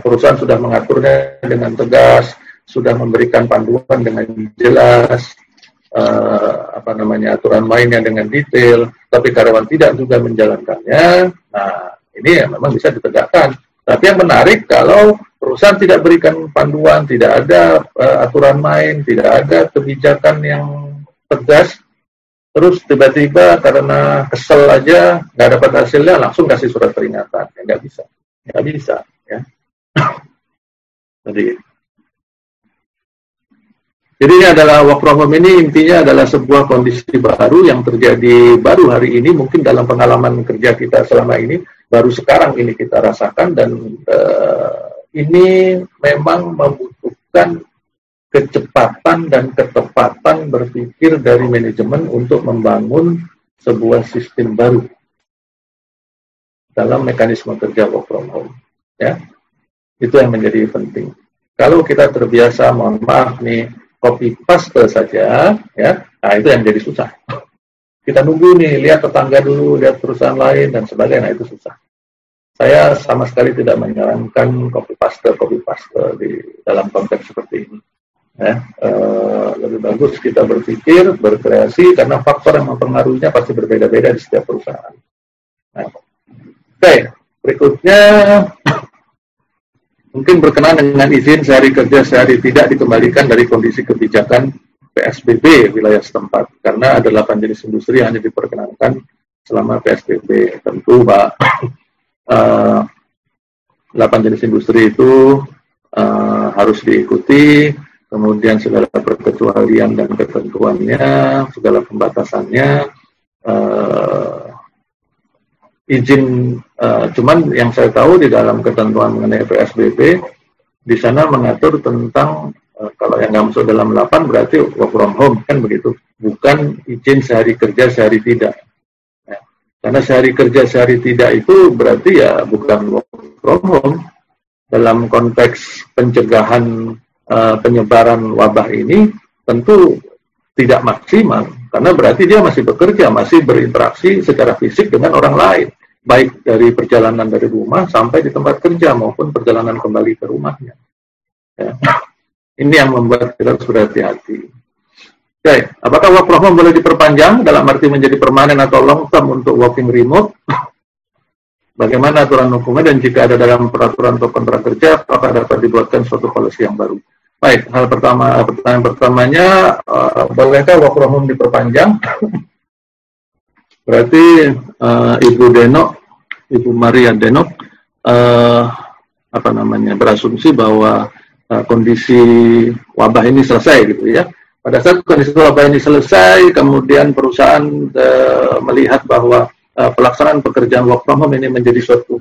perusahaan sudah mengaturnya dengan tegas, sudah memberikan panduan dengan jelas, uh, apa namanya aturan mainnya dengan detail, tapi karyawan tidak juga menjalankannya. Nah, ini ya memang bisa ditegakkan. Tapi yang menarik kalau perusahaan tidak berikan panduan, tidak ada uh, aturan main, tidak ada kebijakan yang tegas, terus tiba-tiba karena kesel aja nggak dapat hasilnya langsung kasih surat peringatan. Ya nggak bisa. Nggak bisa ya. Jadi jadi ini adalah work from home ini intinya adalah sebuah kondisi baru yang terjadi baru hari ini. Mungkin dalam pengalaman kerja kita selama ini baru sekarang ini kita rasakan. Dan uh, ini memang membutuhkan kecepatan dan ketepatan berpikir dari manajemen untuk membangun sebuah sistem baru dalam mekanisme kerja work from home. Ya, itu yang menjadi penting. Kalau kita terbiasa, mohon maaf nih, copy paste saja, ya, nah itu yang jadi susah. Kita nunggu nih, lihat tetangga dulu, lihat perusahaan lain dan sebagainya, nah itu susah. Saya sama sekali tidak menyarankan copy paste, copy paste di dalam konteks seperti ini ya uh, lebih bagus kita berpikir berkreasi karena faktor yang mempengaruhinya pasti berbeda-beda di setiap perusahaan. Nah, Oke, okay. berikutnya mungkin berkenaan dengan izin sehari kerja sehari tidak dikembalikan dari kondisi kebijakan PSBB wilayah setempat karena ada 8 jenis industri yang hanya diperkenankan selama PSBB tentu Pak uh, eh, 8 jenis industri itu uh, harus diikuti kemudian segala perkecualian dan ketentuannya, segala pembatasannya, uh, izin uh, cuman yang saya tahu di dalam ketentuan mengenai PSBB di sana mengatur tentang uh, kalau yang nggak masuk dalam 8 berarti work from home kan begitu bukan izin sehari kerja sehari tidak ya. karena sehari kerja sehari tidak itu berarti ya bukan work from home dalam konteks pencegahan uh, penyebaran wabah ini tentu tidak maksimal karena berarti dia masih bekerja, masih berinteraksi secara fisik dengan orang lain, baik dari perjalanan dari rumah sampai di tempat kerja maupun perjalanan kembali ke rumahnya. Ya. Ini yang membuat kita harus berhati-hati. Oke, apakah work from home boleh diperpanjang dalam arti menjadi permanen atau long term untuk working remote? Bagaimana aturan hukumnya dan jika ada dalam peraturan atau kontrak kerja, apakah dapat dibuatkan suatu polisi yang baru? Baik, hal pertama pertanyaan pertamanya uh, bolehkah work from home diperpanjang? Berarti uh, Ibu Denok, Ibu Maria Denok uh, apa namanya berasumsi bahwa kondisi wabah ini selesai gitu ya. Pada saat kondisi wabah ini selesai, kemudian perusahaan uh, melihat bahwa uh, pelaksanaan pekerjaan work from home ini menjadi suatu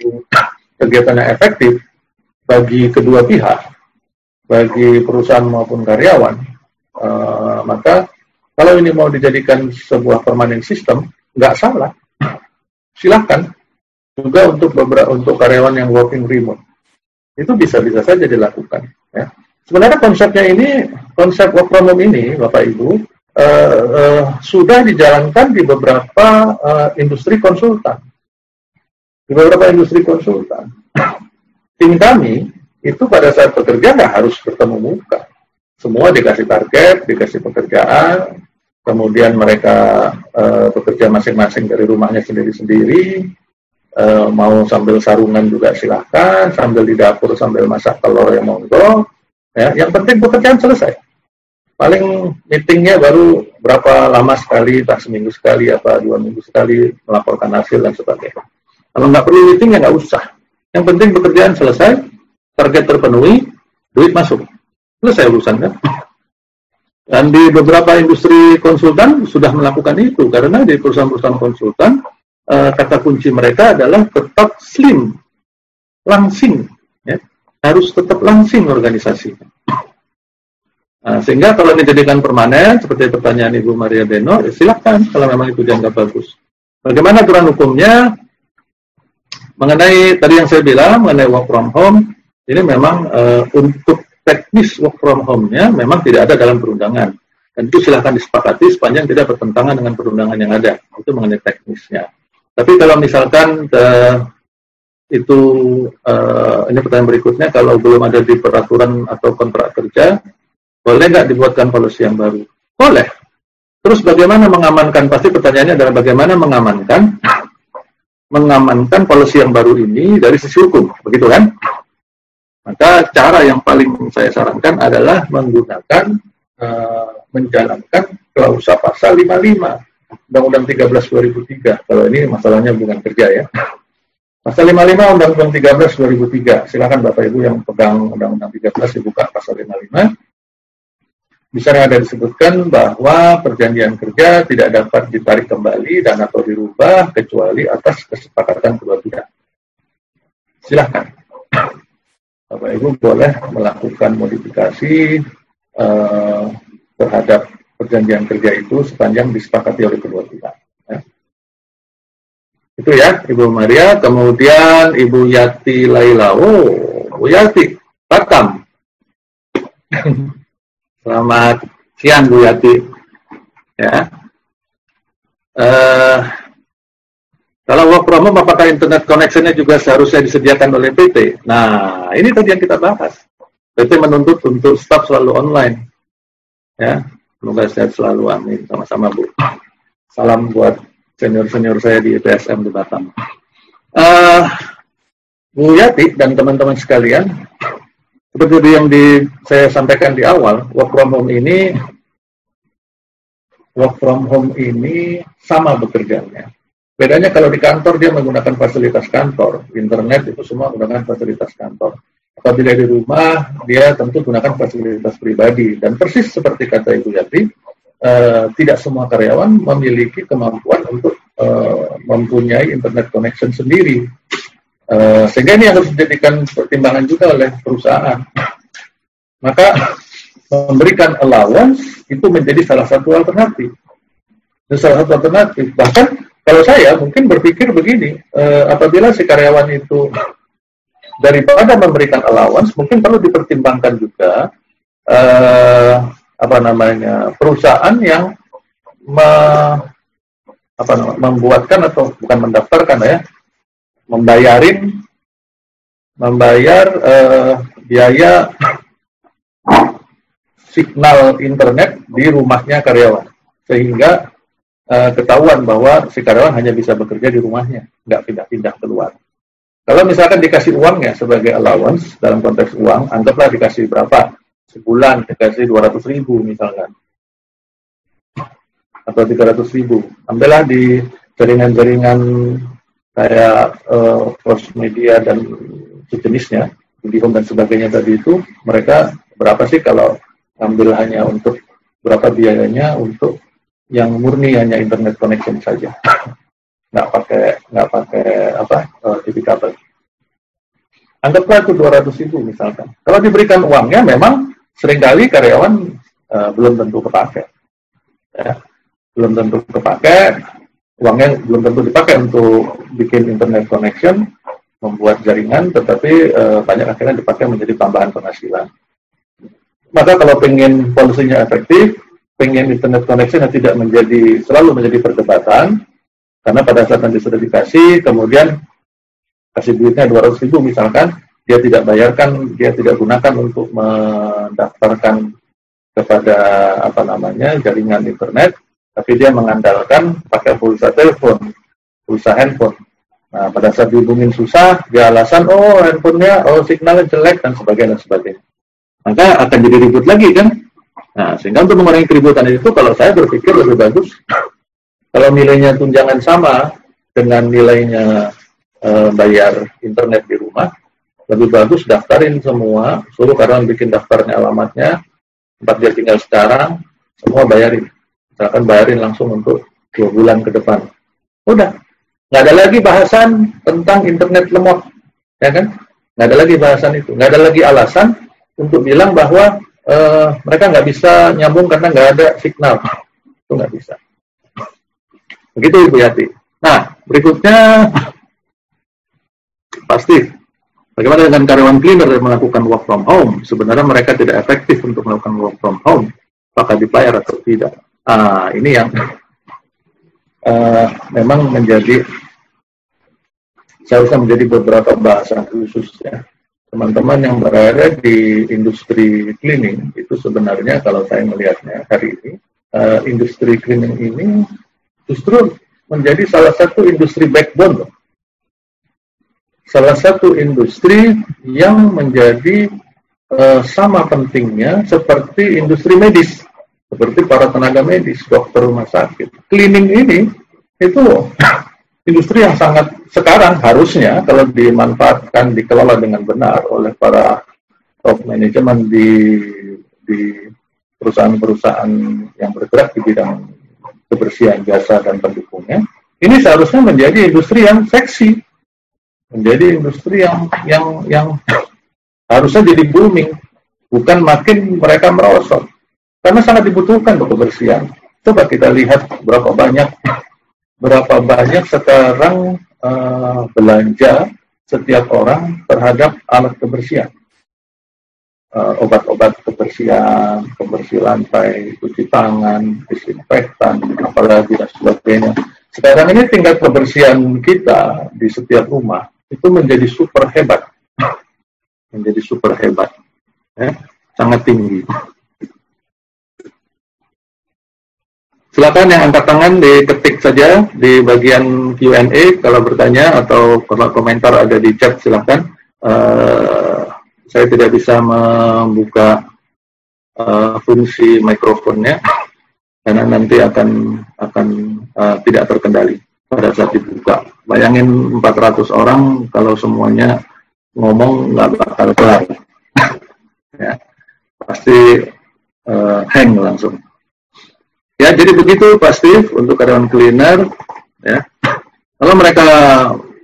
kegiatan yang efektif bagi kedua pihak, bagi perusahaan maupun karyawan, uh, maka kalau ini mau dijadikan sebuah permanen sistem, nggak salah. Silahkan juga untuk beberapa untuk karyawan yang working remote. Itu bisa-bisa saja dilakukan. Ya. Sebenarnya konsepnya ini, konsep work from home ini, Bapak Ibu, uh, uh, sudah dijalankan di beberapa uh, industri konsultan. Di beberapa industri konsultan. Tim kami itu pada saat bekerja nggak harus bertemu muka. Semua dikasih target, dikasih pekerjaan, kemudian mereka uh, bekerja masing-masing dari rumahnya sendiri-sendiri, uh, mau sambil sarungan juga silahkan, sambil di dapur sambil masak telur yang monggo. Ya, yang penting pekerjaan selesai. Paling meetingnya baru berapa lama sekali, tak seminggu sekali, apa dua minggu sekali melaporkan hasil dan sebagainya. Kalau nggak perlu meeting ya nggak usah. Yang penting pekerjaan selesai, target terpenuhi, duit masuk. Selesai urusan kan? Dan di beberapa industri konsultan sudah melakukan itu karena di perusahaan-perusahaan konsultan uh, kata kunci mereka adalah tetap slim, langsing, ya. harus tetap langsing organisasi. Nah, sehingga kalau dijadikan permanen seperti pertanyaan Ibu Maria Beno, ya silakan kalau memang itu dianggap bagus. Bagaimana aturan hukumnya mengenai tadi yang saya bilang mengenai work from home ini memang uh, untuk teknis work from home-nya memang tidak ada dalam perundangan. Dan itu silahkan disepakati sepanjang tidak bertentangan dengan perundangan yang ada. Itu mengenai teknisnya. Tapi kalau misalkan uh, itu uh, ini pertanyaan berikutnya kalau belum ada di peraturan atau kontrak kerja boleh nggak dibuatkan polisi yang baru boleh terus bagaimana mengamankan pasti pertanyaannya adalah bagaimana mengamankan mengamankan polisi yang baru ini dari sisi hukum begitu kan maka cara yang paling saya sarankan adalah menggunakan uh, menjalankan klausa pasal 55 Undang-Undang 13 2003. Kalau ini masalahnya hubungan kerja ya. Pasal 55 Undang-Undang 13 2003. Silakan Bapak Ibu yang pegang Undang-Undang 13 dibuka pasal 55. Di sana ada disebutkan bahwa perjanjian kerja tidak dapat ditarik kembali dan atau dirubah kecuali atas kesepakatan kedua pihak. Silahkan Bapak Ibu boleh melakukan modifikasi uh, terhadap perjanjian kerja itu sepanjang disepakati oleh kedua pihak. Ya. Itu ya, Ibu Maria. Kemudian Ibu Yati Laila. Oh, Bu Yati, Batam. Selamat siang Bu Yati. Ya. Uh, kalau work from home, apakah internet connection-nya juga seharusnya disediakan oleh PT? Nah, ini tadi yang kita bahas. PT menuntut untuk staff selalu online. Ya, semoga sehat selalu. Amin. Sama-sama, Bu. Salam buat senior-senior saya di PSM di Batam. Uh, Bu Yati dan teman-teman sekalian, seperti yang di, saya sampaikan di awal, work from home ini work from home ini sama bekerjanya Bedanya kalau di kantor dia menggunakan fasilitas kantor, internet itu semua menggunakan fasilitas kantor. Apabila di rumah dia tentu gunakan fasilitas pribadi dan persis seperti kata Ibu Yati, eh, tidak semua karyawan memiliki kemampuan untuk uh, mempunyai internet connection sendiri. Uh, sehingga ini harus dijadikan pertimbangan juga oleh perusahaan. Maka memberikan allowance itu menjadi salah satu alternatif. Itu salah satu alternatif. Bahkan kalau saya mungkin berpikir begini, uh, apabila si karyawan itu daripada memberikan allowance, mungkin perlu dipertimbangkan juga uh, apa namanya perusahaan yang me, apa membuatkan atau bukan mendaftarkan ya membayarin membayar uh, biaya signal internet di rumahnya karyawan. Sehingga uh, ketahuan bahwa si karyawan hanya bisa bekerja di rumahnya nggak pindah-pindah keluar. Kalau misalkan dikasih uangnya sebagai allowance dalam konteks uang anggaplah dikasih berapa? Sebulan dikasih 200 ribu misalkan. Atau 300 ribu. Ambillah di jaringan-jaringan kayak uh, media dan sejenisnya, home dan sebagainya tadi itu, mereka berapa sih kalau ambil hanya untuk berapa biayanya untuk yang murni hanya internet connection saja, nggak pakai nggak pakai apa uh, TV kabel. Anggaplah itu 200 ribu misalkan. Kalau diberikan uangnya memang sering kali karyawan uh, belum tentu kepakai. Ya belum tentu kepakai, uangnya belum tentu dipakai untuk bikin internet connection, membuat jaringan, tetapi e, banyak akhirnya dipakai menjadi tambahan penghasilan. Maka kalau pengen polusinya efektif, pengen internet connection yang tidak menjadi selalu menjadi perdebatan, karena pada saat nanti sudah dikasih, kemudian kasih duitnya 200 ribu misalkan, dia tidak bayarkan, dia tidak gunakan untuk mendaftarkan kepada apa namanya jaringan internet, tapi dia mengandalkan pakai pulsa telepon, pulsa handphone. Nah, pada saat dihubungin susah, dia alasan, oh handphonenya, oh signalnya jelek, dan sebagainya, dan sebagainya. Maka akan jadi ribut lagi, kan? Nah, sehingga untuk mengurangi keributan itu, kalau saya berpikir lebih bagus, kalau nilainya tunjangan sama dengan nilainya e, bayar internet di rumah, lebih bagus daftarin semua, suruh karyawan bikin daftarnya alamatnya, tempat dia tinggal sekarang, semua bayarin misalkan bayarin langsung untuk dua bulan ke depan. Udah, nggak ada lagi bahasan tentang internet lemot, ya kan? Nggak ada lagi bahasan itu, nggak ada lagi alasan untuk bilang bahwa uh, mereka nggak bisa nyambung karena nggak ada signal. Itu nggak bisa. Begitu Ibu Yati. Nah, berikutnya pasti bagaimana dengan karyawan cleaner yang melakukan work from home? Sebenarnya mereka tidak efektif untuk melakukan work from home. Apakah dibayar atau tidak? Ah, ini yang uh, memang menjadi seharusnya menjadi beberapa bahasan khusus ya. Teman-teman yang berada di industri cleaning itu sebenarnya kalau saya melihatnya hari ini, uh, industri cleaning ini justru menjadi salah satu industri backbone. Salah satu industri yang menjadi uh, sama pentingnya seperti industri medis seperti para tenaga medis, dokter rumah sakit. Cleaning ini itu industri yang sangat sekarang harusnya kalau dimanfaatkan, dikelola dengan benar oleh para top manajemen di di perusahaan-perusahaan yang bergerak di bidang kebersihan jasa dan pendukungnya, ini seharusnya menjadi industri yang seksi, menjadi industri yang yang yang harusnya jadi booming, bukan makin mereka merosot. Karena sangat dibutuhkan untuk kebersihan. Coba kita lihat berapa banyak berapa banyak sekarang uh, belanja setiap orang terhadap alat kebersihan. Uh, obat-obat kebersihan, pembersih lantai, cuci tangan, disinfektan, apalagi dan sebagainya. Sekarang ini tingkat kebersihan kita di setiap rumah itu menjadi super hebat, menjadi super hebat, ya, sangat tinggi. Silakan yang angkat tangan diketik saja di bagian Q&A kalau bertanya atau kalau komentar ada di chat silakan. Uh, saya tidak bisa membuka uh, fungsi mikrofonnya karena nanti akan akan uh, tidak terkendali pada saat dibuka. Bayangin 400 orang kalau semuanya ngomong nggak bakal kelar. ya, pasti uh, hang langsung. Ya, jadi begitu Pak untuk karyawan cleaner ya. Kalau mereka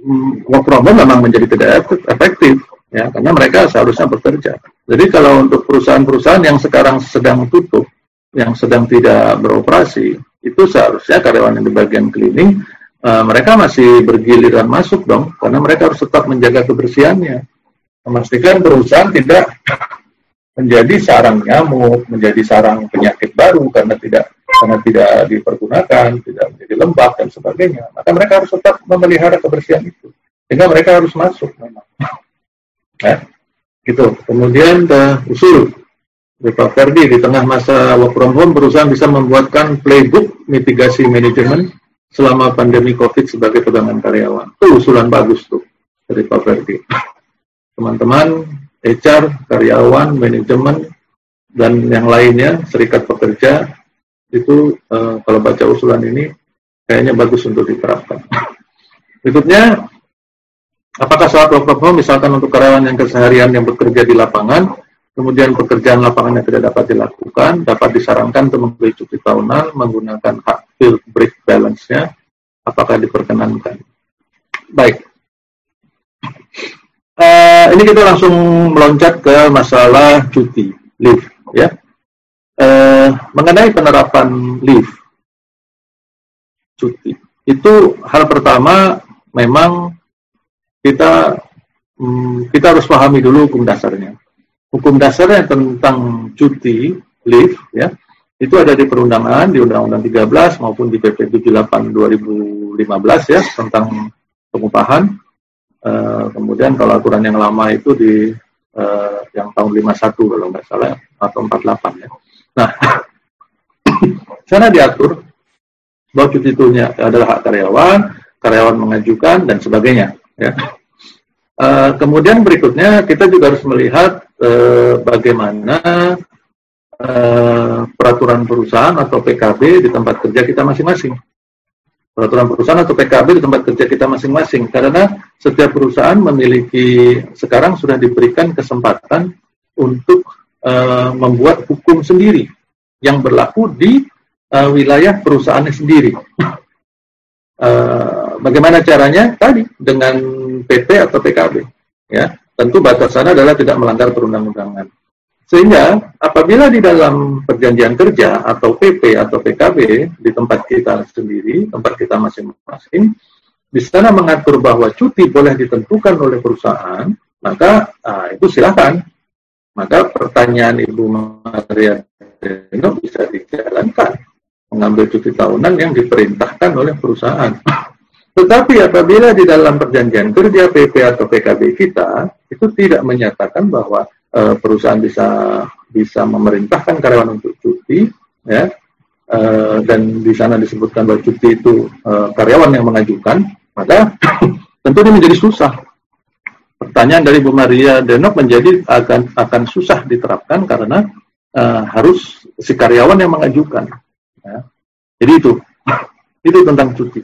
mm, work from home memang menjadi tidak efektif, ya, karena mereka seharusnya bekerja. Jadi kalau untuk perusahaan-perusahaan yang sekarang sedang tutup, yang sedang tidak beroperasi, itu seharusnya karyawan yang di bagian cleaning, uh, mereka masih bergiliran masuk dong, karena mereka harus tetap menjaga kebersihannya, memastikan perusahaan tidak menjadi sarang nyamuk, menjadi sarang penyakit baru karena tidak karena tidak dipergunakan, tidak menjadi lembab dan sebagainya. Maka mereka harus tetap memelihara kebersihan itu, sehingga mereka harus masuk memang. Ya, gitu. Kemudian ke usul Pak Ferdi di tengah masa work from home, perusahaan bisa membuatkan playbook mitigasi manajemen selama pandemi COVID sebagai pegangan karyawan. Itu usulan bagus tuh dari Pak Ferdi. Teman-teman HR, karyawan, manajemen, dan yang lainnya, serikat pekerja, itu uh, kalau baca usulan ini kayaknya bagus untuk diterapkan. Berikutnya, apakah saat work from home, misalkan untuk karyawan yang keseharian yang bekerja di lapangan, kemudian pekerjaan lapangan yang tidak dapat dilakukan, dapat disarankan untuk memberi cuti tahunan menggunakan hak field break balance-nya, apakah diperkenankan? Baik, uh, ini kita langsung meloncat ke masalah cuti leave ya uh, mengenai penerapan leave cuti. Itu hal pertama memang kita um, kita harus pahami dulu hukum dasarnya. Hukum dasarnya tentang cuti leave ya itu ada di perundangan di Undang-Undang 13 maupun di PP 78 2015 ya tentang pengupahan. Eh, kemudian kalau aturan yang lama itu di uh, yang tahun 51 kalau nggak salah atau 48 ya. Nah, sana diatur bahwa cuti itu adalah hak karyawan, karyawan mengajukan dan sebagainya. Ya. Uh, kemudian berikutnya kita juga harus melihat uh, bagaimana uh, peraturan perusahaan atau PKB di tempat kerja kita masing-masing peraturan perusahaan atau PKB di tempat kerja kita masing-masing karena setiap perusahaan memiliki sekarang sudah diberikan kesempatan untuk uh, membuat hukum sendiri yang berlaku di uh, wilayah perusahaannya sendiri. uh, bagaimana caranya? Tadi dengan PP atau PKB. Ya, tentu batasannya adalah tidak melanggar perundang-undangan. Sehingga apabila di dalam perjanjian kerja atau PP atau PKB di tempat kita sendiri, tempat kita masing-masing, di sana mengatur bahwa cuti boleh ditentukan oleh perusahaan, maka nah, itu silakan. Maka pertanyaan Ibu Maria Deno bisa dijalankan, mengambil cuti tahunan yang diperintahkan oleh perusahaan. Tetapi apabila di dalam perjanjian kerja PP atau PKB kita itu tidak menyatakan bahwa uh, perusahaan bisa bisa memerintahkan karyawan untuk cuti, ya, uh, dan di sana disebutkan bahwa cuti itu uh, karyawan yang mengajukan, maka tentu ini menjadi susah. Pertanyaan dari Bu Maria Denok menjadi akan akan susah diterapkan karena uh, harus si karyawan yang mengajukan. Ya. Jadi itu itu tentang cuti.